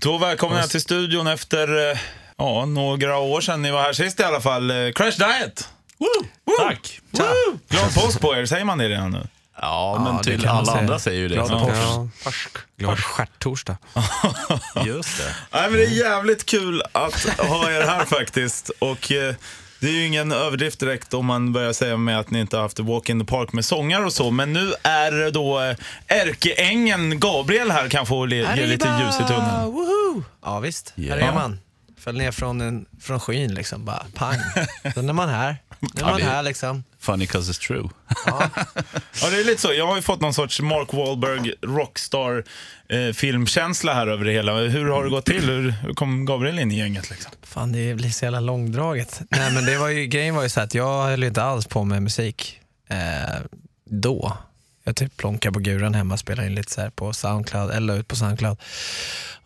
Då välkomnar jag till studion efter eh, ja, några år sedan ni var här sist i alla fall. Eh, Crash Diet! Woo! Woo! Tack. Woo! Glad påsk på er, säger man det redan nu? Ja, men Ja, det till alla andra säger ju det. Glad påsk. Ja. Glad stjärttorsdag. Just det. Nej, men det är jävligt kul att ha er här faktiskt. Och eh, det är ju ingen överdrift direkt om man börjar säga med att ni inte har haft Walk in the Park med sångar och så. Men nu är då eh, ärkeängeln Gabriel här kan få ge lite ljus i tunneln. Woho! Ja visst, Ja. här är man. Föll ner från, en, från skyn liksom, bara pang. Sen är man här. Nu är Ja, man här liksom. Funny 'cause it's true. Ja. Ja, det är lite så. Jag har ju fått någon sorts Mark Wahlberg rockstar eh, filmkänsla här över det hela. Hur har det gått till? Hur, hur kom Gabriel in i gänget liksom? Fan, det blir så jävla långdraget. Nej, men det var ju, grejen var ju så att jag höll inte alls på med musik eh, då. Jag typ plonkar på guran hemma, spelar in lite så här på Soundcloud, eller ut på Soundcloud.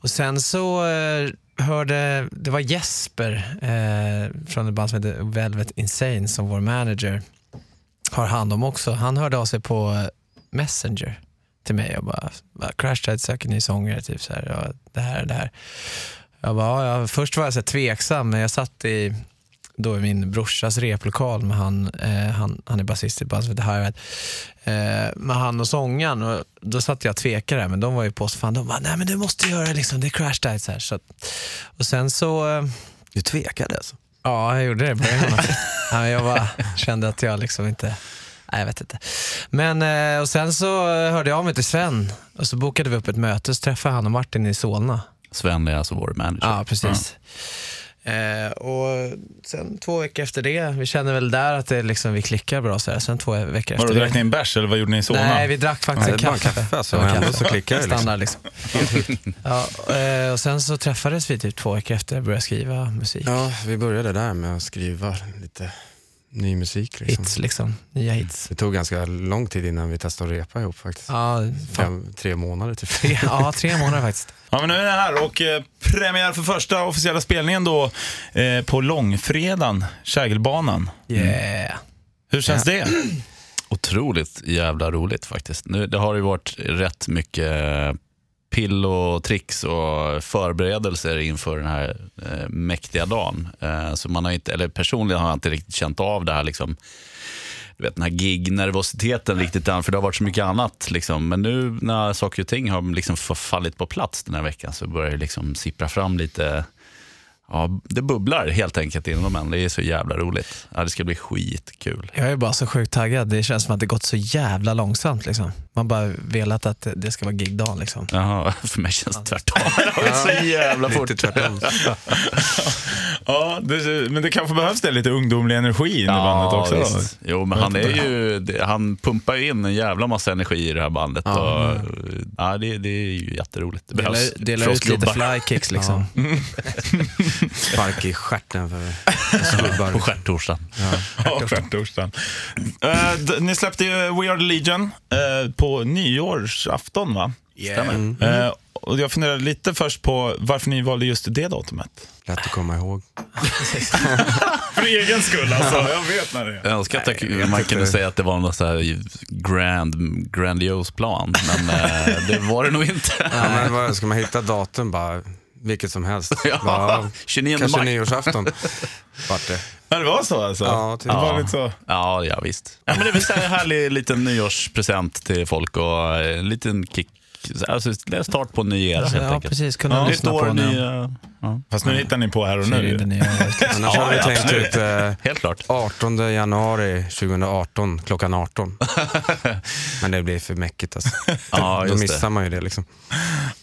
Och sen så eh, hörde, det var Jesper eh, från ett band som heter Velvet Insane som vår manager har hand om också. Han hörde av sig på eh, Messenger till mig och bara, Crash Tide söker ny sångare, typ så här, ja, det här, det här. Jag bara, ja. Först var jag så här tveksam, men jag satt i, då i min brorsas replokal med han, eh, han, han är basist i ett band som heter Highway, eh, med han och sångaren. Och då satt jag och tvekade, där, men de var ju på så fan, de bara, nej men du måste göra det liksom, det är Crash Diet. Så här, så, att- och sen så, eh, Du tvekade alltså? ja jag gjorde det i början. ja, jag bara kände att jag liksom inte, nej jag vet inte. Men, eh, och sen så hörde jag av mig till Sven och så bokade vi upp ett möte, så träffade han och Martin i Solna. Sven är alltså vår manager. Ja, precis. Eh, och sen två veckor efter det, vi kände väl där att det liksom, vi klickar bra. Så här. Sen två veckor Var efter du drack ni det. en bärs eller vad gjorde ni i Solna? Nej, vi drack faktiskt Ja, en det är bara kaffe. kaffe, alltså. Det var Ändå kaffe. så klickar det, liksom. Standard liksom. ja, eh, och sen så träffades vi typ två veckor efter och började skriva musik. Ja, vi började där med att skriva lite ny musik. Liksom. Hits liksom, nya hits. Det tog ganska lång tid innan vi testade att repa ihop faktiskt. Ja. Fem, tre månader typ. Tre, ja, tre månader faktiskt. Ja, men nu är det här och eh, premiär för första officiella spelningen då eh, på långfredagen, Kägelbanan. Yeah. Hur känns det? Otroligt jävla roligt faktiskt. Nu, det har ju varit rätt mycket pill och tricks och förberedelser inför den här eh, mäktiga dagen. Eh, så man har inte, eller personligen har jag inte riktigt känt av det här liksom, du vet, den här gig-nervositeten riktigt än, för det har varit så mycket annat. Liksom. Men nu när saker och ting har liksom fallit på plats den här veckan så börjar det liksom sippra fram lite Ja, det bubblar helt enkelt inom en. Det är så jävla roligt. Ja, det ska bli skitkul. Jag är bara så sjukt taggad. Det känns som att det gått så jävla långsamt. Liksom. Man bara velat att det- ska vara gigdagen. Liksom. Jaha, för mig känns det tvärtom. Det har så jävla fort. Lite tvärtom. Ja, det, men det kanske behövs det lite ungdomlig energi in i bandet också. Visst. Jo, men han, är ju, han pumpar ju in en jävla massa energi i det här bandet. Ja. Och, ja, det, det är ju jätteroligt. Det behövs dela för oss ut lite flykicks liksom. Spark i stjärten för. På skärtorsdagen. Ja, skärtorsdagen. Eh, d- ni släppte ju We Are The Legion eh, på nyårsafton va? Yeah. Eh, och jag funderade lite först på varför ni valde just det datumet. Lätt att komma ihåg. För egen skull alltså, jag vet när det är. Jag önskar att jag, man kunde säga att det var någon så här grand, grandios plan, men eh, det var det nog inte. Ja, men vad, ska man hitta datum bara, vilket som helst. Ja, Bara, 29 kanske maj. nyårsafton. Vart det. Ja, det var så alltså? Ja, typ. det var Ja. lite så. Ja, ja visst. Ja, men det är väl en härlig liten nyårspresent till folk och en liten kick. Alltså, det är start på en ny era helt ja, enkelt. precis. Kunna Ja, lyssna på ny, nu. eh, ja. Fast nu hittar ni på här och nu. nya. Annars Ja, har vi ja, tänkt ut eh, Helt klart. 18 januari 2018 klockan 18. Men det blir för mäckigt alltså. Ja, Då missar det. man ju det liksom.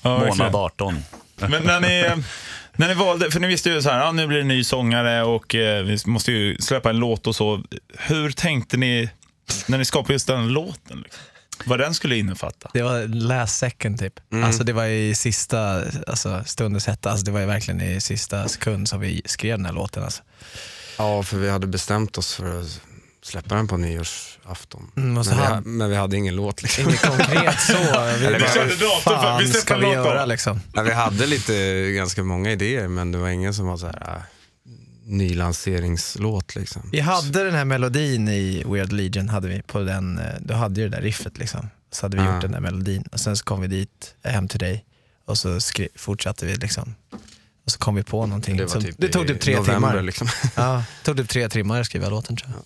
Ja. Månad 18. Men när ni, när ni valde, för ni visste ju så här, ja, nu blir det ny sångare och eh, vi måste ju släppa en låt och så. Hur tänkte ni när ni skapade just den låten? Liksom? Vad den skulle innefatta? Det var last second typ. Alltså det var i sista alltså, stundens hetta. Alltså det var ju verkligen i sista sekund som vi skrev den här låten. Alltså. Ja, för vi hade bestämt oss för att släppa den på nyårsafton. Mm, men, vi, men vi hade ingen låt liksom. Inget konkret så. Vi vi körde datum för- vi släpper vi låt då?" göra liksom? Ja, vi hade lite, ganska många idéer men det var ingen som var så här äh, nylanseringslåt liksom. Vi hade den här melodin i Weird Legion, hade vi på den, eh, du hade ju det där riffet liksom. Så hade vi Ja. gjort den där melodin och sen så kom vi dit, eh, hem till dig Och så fortsatte vi liksom. Och så kom vi på någonting. Det, var som, typ det tog typ tre november, timmar. Liksom. Ja, det tog typ tre timmar att skriva låten tror jag. Ja.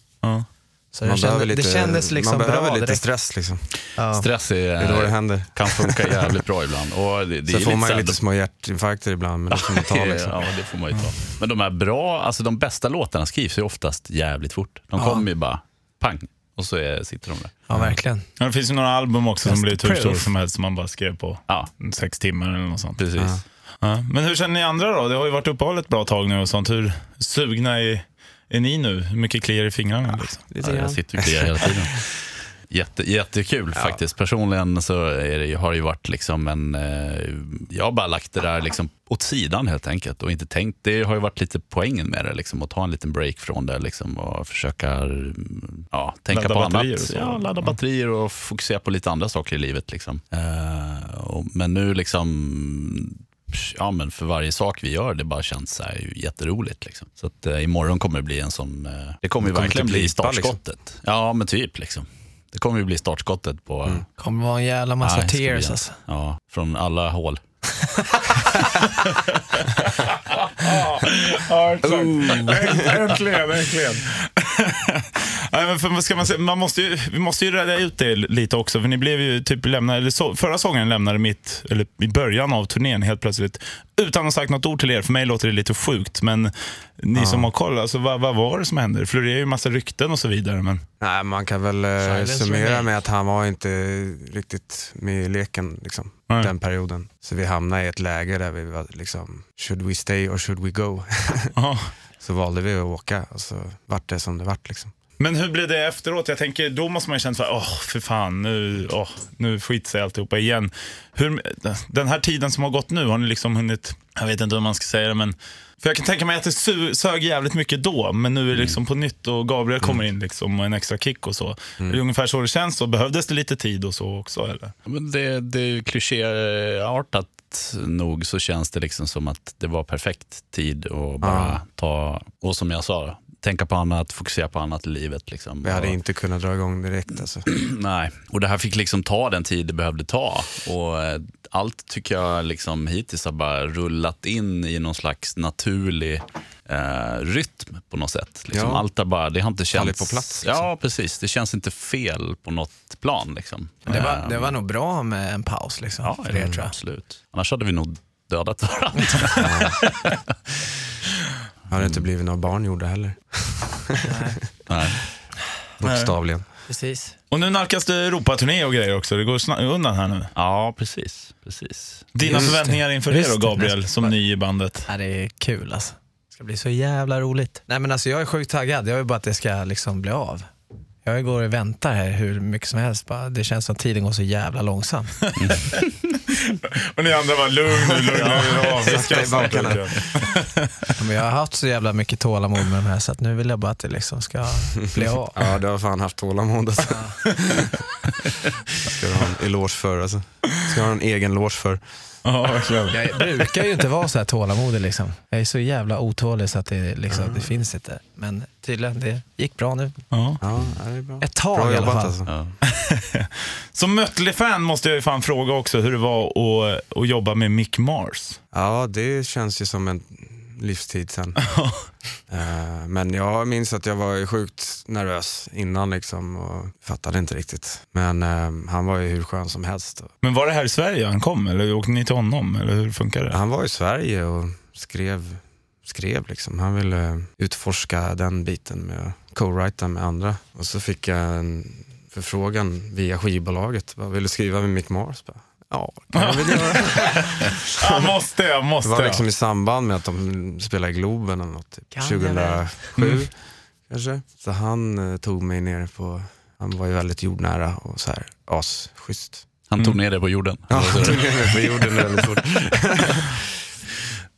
Så det, Man kände, behöver lite, det kändes liksom man behöver bra lite direkt. stress liksom. Ja. Stress är, är då det händer. kan funka jävligt bra ibland. Och det, det Så är får man ju lite små hjärtinfarkter ibland, men det får man ta liksom. ja, det får man ju ta. Men de här bra, alltså de bästa låtarna skrivs ju oftast jävligt fort. De kommer ju bara pang och så är, sitter de där. ja, verkligen. Ja, det finns ju några album också som Just blir the hur stora som helst som man bara skrev på Ja, sex timmar eller något sånt. precis. Ja. Ja. Men hur känner ni andra då? Det har ju varit uppehåll ett bra tag nu och sånt. Hur sugna är, är ni nu? Hur mycket kliar i fingrarna? Liksom? Lite Ja, jag sitter ju och kliar hela tiden. Jätte, jättekul faktiskt. Personligen så är det, har det ju varit liksom en... Eh, jag har bara lagt det där liksom åt sidan helt enkelt och inte tänkt. Det har ju varit lite poängen med det, liksom, att ta en liten break från det liksom, och försöka mm, ja, tänka Ladda på annat. Ja, ladda batterier och fokusera på lite andra saker i livet. Liksom. Eh, och, men nu liksom ja, men för varje sak vi gör, det bara känns så här jätteroligt. Liksom. Så att, eh, imorgon kommer det bli en sån, eh, det kommer ju verkligen bli liksom. startskottet. Ja, men typ liksom. Det kommer ju bli startskottet på... kommer vara en jävla massa Nej, tears alltså. Ja, från alla hål. Ja, exakt. Äntligen, äntligen. Nej, men för, vad ska man, säga? man måste ju, vi måste ju rädda ut det lite också, för ni blev ju typ lämnade, eller så, förra sången lämnade mitt, eller i början av turnén helt plötsligt, utan att ha sagt något ord till er. För mig låter det lite sjukt, men ni som har koll, alltså, vad, vad var det som hände? Det florerar ju massa rykten och så vidare. Men, Nej, man kan väl eh, summera med att han var inte riktigt med i leken liksom, Nej. den perioden. Så vi hamnade i ett läge där vi var liksom, should we stay or should we go? så valde vi att åka och så vart det som det vart. Liksom. men hur blev det efteråt? Jag tänker, då måste man ju känna så här, åh, för fan, nu, åh, nu skiter sig alltihopa igen. Hur, den här tiden som har gått nu, har ni liksom hunnit, jag vet inte hur man ska säga det, men för jag kan tänka mig att det su- sög jävligt mycket då, men nu är det liksom på nytt och Gabriel kommer in liksom och en extra kick och så. Är det ungefär så det känns? Så behövdes det lite tid och så också eller? Men det, det är ju klichéartat nog så känns det liksom som att det var perfekt tid att bara ta, och som jag sa, tänka på annat, fokusera på annat i livet. Liksom. Vi hade Och- inte kunnat dra igång direkt. Alltså. Nej, och det här fick liksom ta den tid det behövde ta. Och eh, allt tycker jag liksom hittills har bara rullat in i någon slags naturlig eh, rytm på något sätt. Liksom Ja. Allt har bara, det har inte Fallit känts... på plats, liksom. Ja, precis. Det känns inte fel på något plan. Liksom. Det var, Eh, det var nog bra med en paus liksom, ja, för er tror jag. absolut. Annars hade vi nog dödat varandra. Hade inte blivit några barn gjorda heller. Nej. Bokstavligen. Precis. Och nu nalkas det Europaturné och grejer också. Det går undan här nu. Ja, precis. precis. Dina Just det. förväntningar inför Just det då, det. Gabriel, som ny i bandet? Ja, det är kul alltså. Det ska bli så jävla roligt. Nej men alltså jag är sjukt taggad. Jag vill bara att det ska liksom bli av. Jag går och väntar här hur mycket som helst. Bara, det känns som att tiden går så jävla långsamt. Och ni andra var lugn nu, lugn nu. Ja, jag har haft så jävla mycket tålamod med de här så att nu vill jag bara att det liksom ska bli av. Ja, du har fan haft tålamod alltså. Ska du ha en eloge för alltså. Ska du ha en egen eloge för. Ja. Jag brukar ju inte vara så här tålamodig liksom. Jag är så jävla otålig så att det, liksom, det finns inte. Men tydligen, det gick bra nu. Ja. Ja, det är bra. Ett tag Bra i alla fall. alltså. Ja. Som Mötley-fan måste jag ju fan fråga också hur det var att, att jobba med Mick Mars. Ja, det känns ju som en livstid sen. Eh, Men jag minns att jag var ju sjukt nervös innan liksom och fattade inte riktigt. Men eh, han var ju hur skön som helst. Men var det här i Sverige han kom eller åkte ni till honom? Eller hur funkar det? Han var i Sverige och skrev, skrev liksom. Han ville utforska den biten med att co-writa med andra. Och så fick jag en förfrågan via skivbolaget. Vad vill du skriva med Mick Mars? Ja, kan jag väl göra. Jag måste, jag Det måste. var liksom i samband med att de spelade i Globen eller något, typ. Kan jag 2007 Mm. kanske. Så han eh, tog mig ner på, han var ju väldigt jordnära och så här asschysst. Han tog ner det på jorden. Ja, han tog ner mig på jorden väldigt fort.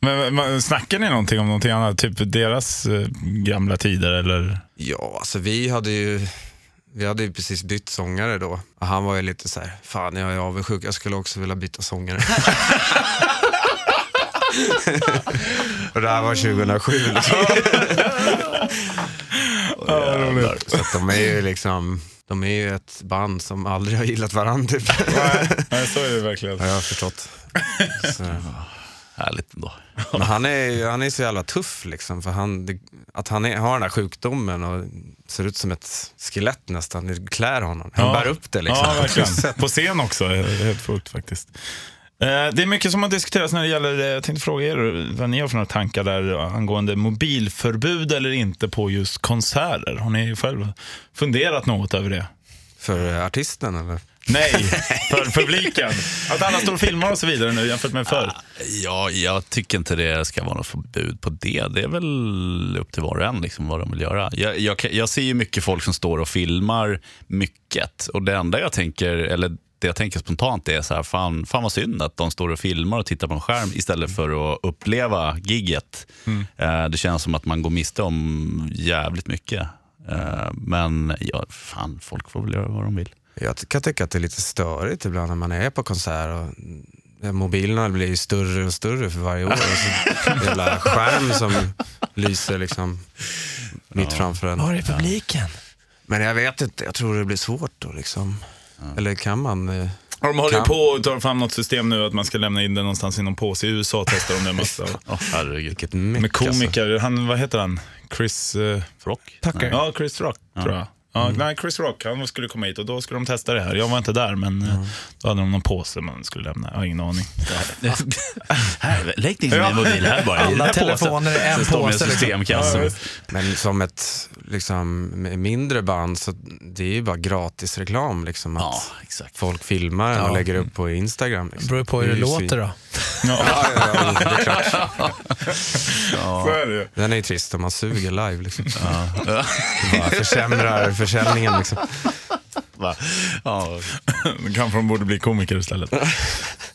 Men, men snackar ni någonting om någonting annat? Typ deras eh, gamla tider eller? Ja, alltså vi hade ju vi hade ju precis bytt sångare då. Och han var ju lite så här, fan jag är avundsjuk, jag skulle också vilja byta sångare. och det här var 2007. Liksom. Roligt. Så att de är ju liksom, De är ju ett band som aldrig har gillat varandra, typ. Nej, nej, så är det verkligen. har jag förstått. Så. Härligt ändå. Men han är, ju- han är så jävla tuff liksom. För han, det, att han är, har den här sjukdomen och ser ut som ett skelett nästan. Det klär honom. Han Ja. bär upp det liksom. Ja, verkligen. På scen också. Helt sjukt faktiskt. Eh, Det är mycket som har diskuterats när det gäller, eh, jag tänkte fråga er vad ni har för några tankar där angående mobilförbud eller inte på just konserter. Har ni själv funderat något över det? För eh, artisten eller? Nej, för publiken. Att alla står och filmar och så vidare nu jämfört med förr. Ja, jag tycker inte det ska vara något förbud på det. Det är väl upp till var och en liksom, vad de vill göra. Jag, jag, jag ser ju mycket folk som står och filmar mycket. Och det enda jag tänker, eller det jag tänker spontant är så här, fan, fan vad synd att de står och filmar och tittar på en skärm istället för att uppleva gigget. Eh, det känns som att man går miste om jävligt mycket. Eh, men ja, fan, folk får väl göra vad de vill. Jag kan tycka att det är lite störigt ibland när man är på konsert och mobilerna blir ju större och större för varje år. Och så en jävla skärm som lyser liksom mitt framför en. Var är publiken? Men jag vet inte, jag tror det blir svårt då liksom. Eller kan man? eh, De håller ju Kan- på att ta fram något system nu att man ska lämna in det någonstans i någon påse. I USA testar de det massa. Åh, herregud. Med alltså. komiker, han, vad heter han? Chris... eh, Rock? Tucker. Ja, Chris Rock tror jag. Ja, Nej, Chris Rock, han skulle komma hit och då skulle de testa det här. Jag var inte där, men eh, då hade de någon påse man skulle lämna. Jag har ingen aning. här, lägg din Ja. mobil här bara. Alla telefoner i en det påse, liksom. systemkasse. Ja. Men som ett liksom, mindre band så det är ju bara gratis reklam liksom. Att Ja, exakt. folk filmar en och Ja. lägger upp på Instagram. Liksom. Beror på hur det är ju låter då. Ja, Ja, ja, det är klart. så är det ju. Den är ju trist om man suger live. Liksom. Ja. Bara försämrar försäljningen. Liksom. Va? Ja. Kanske de borde bli komiker istället.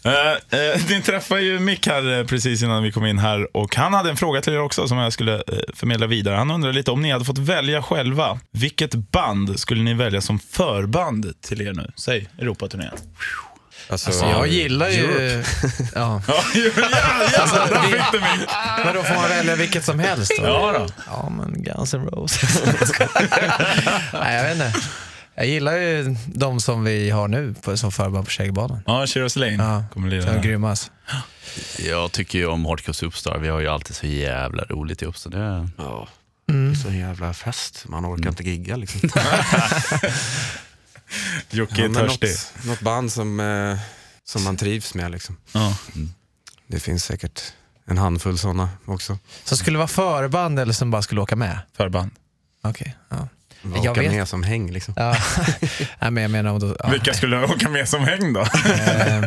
Eh, eh, ni träffade ju Mick här eh, precis innan vi kom in här och han hade en fråga till er också som jag skulle förmedla vidare. Han undrade lite om ni hade fått välja själva. Vilket band skulle ni välja som förband till er nu? Säg Europaturnén. Alltså, Alltså, jag gillar ju... Europe. Ja. Ja, jävlar, där fick du Mick. Men då får man välja vilket som helst då? Ja då. Ja, men Guns N' Roses. Nej, jag vet inte. Jag gillar ju de som vi har nu på, som förband på Kägelbanan. Ja, Shiraz Lane Ja, kommer lira de är där. grymma alltså. Jag tycker ju om Hardcore Superstar. Vi har ju alltid så jävla roligt ihop. Så det... Ja, det är så en jävla fest. Man orkar inte gigga liksom. Jocke Ja, är törstig. något, något band som, eh, som man trivs med. Liksom. Ja. Det finns säkert en handfull sådana också. Som skulle vara förband eller som bara skulle åka med? Förband. Okej. ja. Jag Jag åka vet- med som häng. Liksom. Ja. Nej, men jag menar om då... Ja, Vilka skulle åka med som häng då? Eh,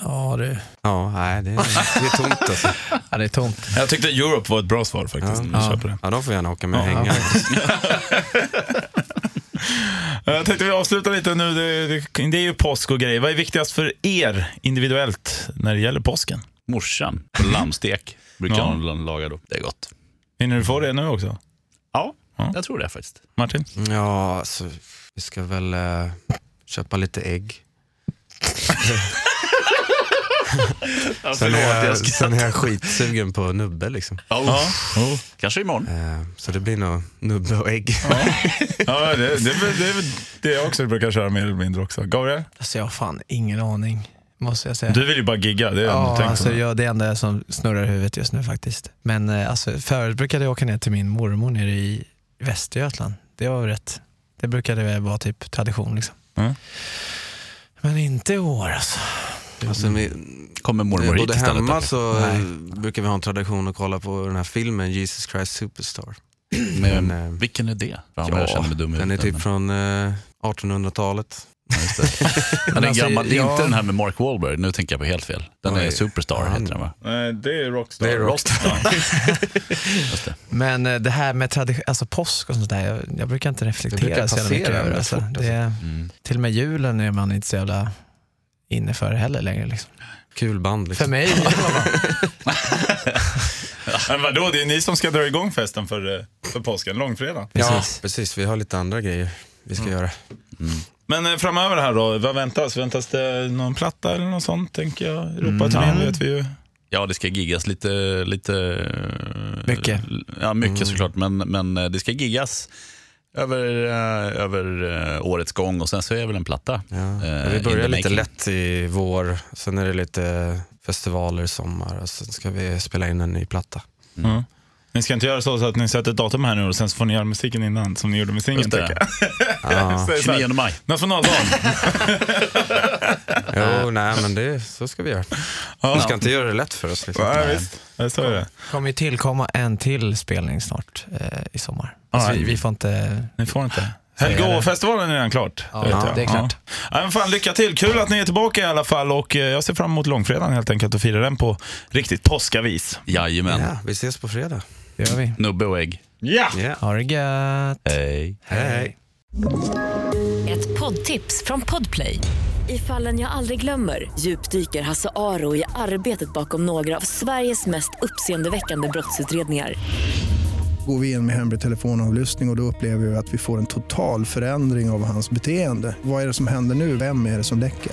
Ja, du. Ja, nej, det, är- det är tomt alltså. Ja, det är tomt. Jag tyckte Europe var ett bra svar faktiskt. Ja. Ja. Ja, de får gärna åka med och Ja, hänga. Jag tänkte vi avslutar lite nu. Det, det, det är ju påsk och grejer. Vad är viktigast för er individuellt när det gäller påsken? Morsan, lammstek brukar Ja. hon laga då. Det är gott. Hinner du få det nu också? Ja, Ja. jag tror det faktiskt. Martin? Ja, alltså, vi ska väl eh, köpa lite ägg. Sen är, jag, sen är jag skitsugen på nubbe liksom. Oh, Ja. Oh. Kanske imorgon. Eh, så det blir nog nubbe och ägg. Ja, det, det, är det är väl det jag också brukar köra mer eller mindre också. Gabriel? Alltså jag har fan ingen aning, måste jag säga. Du vill ju bara gigga. Det är Ja, ja, alltså, jag, det är enda som snurrar i huvudet just nu faktiskt. Men eh, alltså, förut brukade jag åka ner till min mormor nere i Västergötland. Det var rätt. Det brukade vara typ tradition liksom. Mm. Men inte i år alltså. Alltså, vi, Kommer mormor hit både istället? hemma eller? så Nej. eh, brukar vi ha en tradition att kolla på den här filmen Jesus Christ Superstar. Men, Men, eh, vilken är det? Fan, jag känner mig dum den är typ men- från eh, 1800-talet. Ja. Men den alltså, gammal, det är jag- inte den här med Mark Wahlberg, nu tänker jag på helt fel. Den är Oj. Superstar Ja, heter den va? Nej, det är Rockstar. Det är Rockstar. Just det. Men eh, det här med tradition, alltså påsk och sånt där, jag, jag brukar inte Det reflektera brukar så jävla mycket passera över det. Alltså. fort, alltså. det. Mm. Till och med julen är man inte så jävla inne för heller längre. Liksom. Kul band liksom. För mig, Men vadå, det är ni som ska dra igång festen för, eh, för påsken, långfredag. Ja, Precis. precis. Vi har lite andra grejer vi ska göra. Men eh, framöver här då, vad väntas? Väntas det någon platta eller något sånt, tänker jag? Europaturnén Mm. vet vi ju. Ja, det ska giggas lite... lite Mycket. Ja, mycket såklart, men, men det ska giggas över, eh, över eh, årets gång och sen så är det väl en platta. Ja. Eh, vi börjar lite making. lätt i vår, sen är det lite festivaler i sommar och sen ska vi spela in en ny platta. Ja. Ni ska inte göra så, så att ni sätter ett datum här nu och sen så får ni göra musiken innan som ni gjorde med singeln. Jag. Ja. Säg så här, 29 maj. Nationaldagen. Jo, nej men det, så ska vi göra. Ja. Vi ska inte göra det lätt för oss. Liksom. Ja, visst. Ja, så är det. kommer ju tillkomma en till spelning snart eh, i sommar. Alltså, vi, vi får inte... Ni får inte. Helgå-festivalen är redan klart. Ja, vet jag. det är klart. Ja. men fan, lycka till. Kul att ni är tillbaka i alla fall och eh, jag ser fram emot långfredagen helt enkelt och fira den på riktigt påskavis. Jajamän. Ja, vi ses på fredag. Det gör vi. Nubbe och ägg. Ja! Ja. Ha det gött. Hej. Hej. Ett poddtips från Podplay. I fallen jag aldrig glömmer djupdyker Hasse Aro i arbetet bakom några av Sveriges mest uppseendeväckande brottsutredningar. Går vi in med hemlig telefonavlyssning och, och då upplever vi att vi får en total förändring av hans beteende. Vad är det som händer nu? Vem är det som läcker?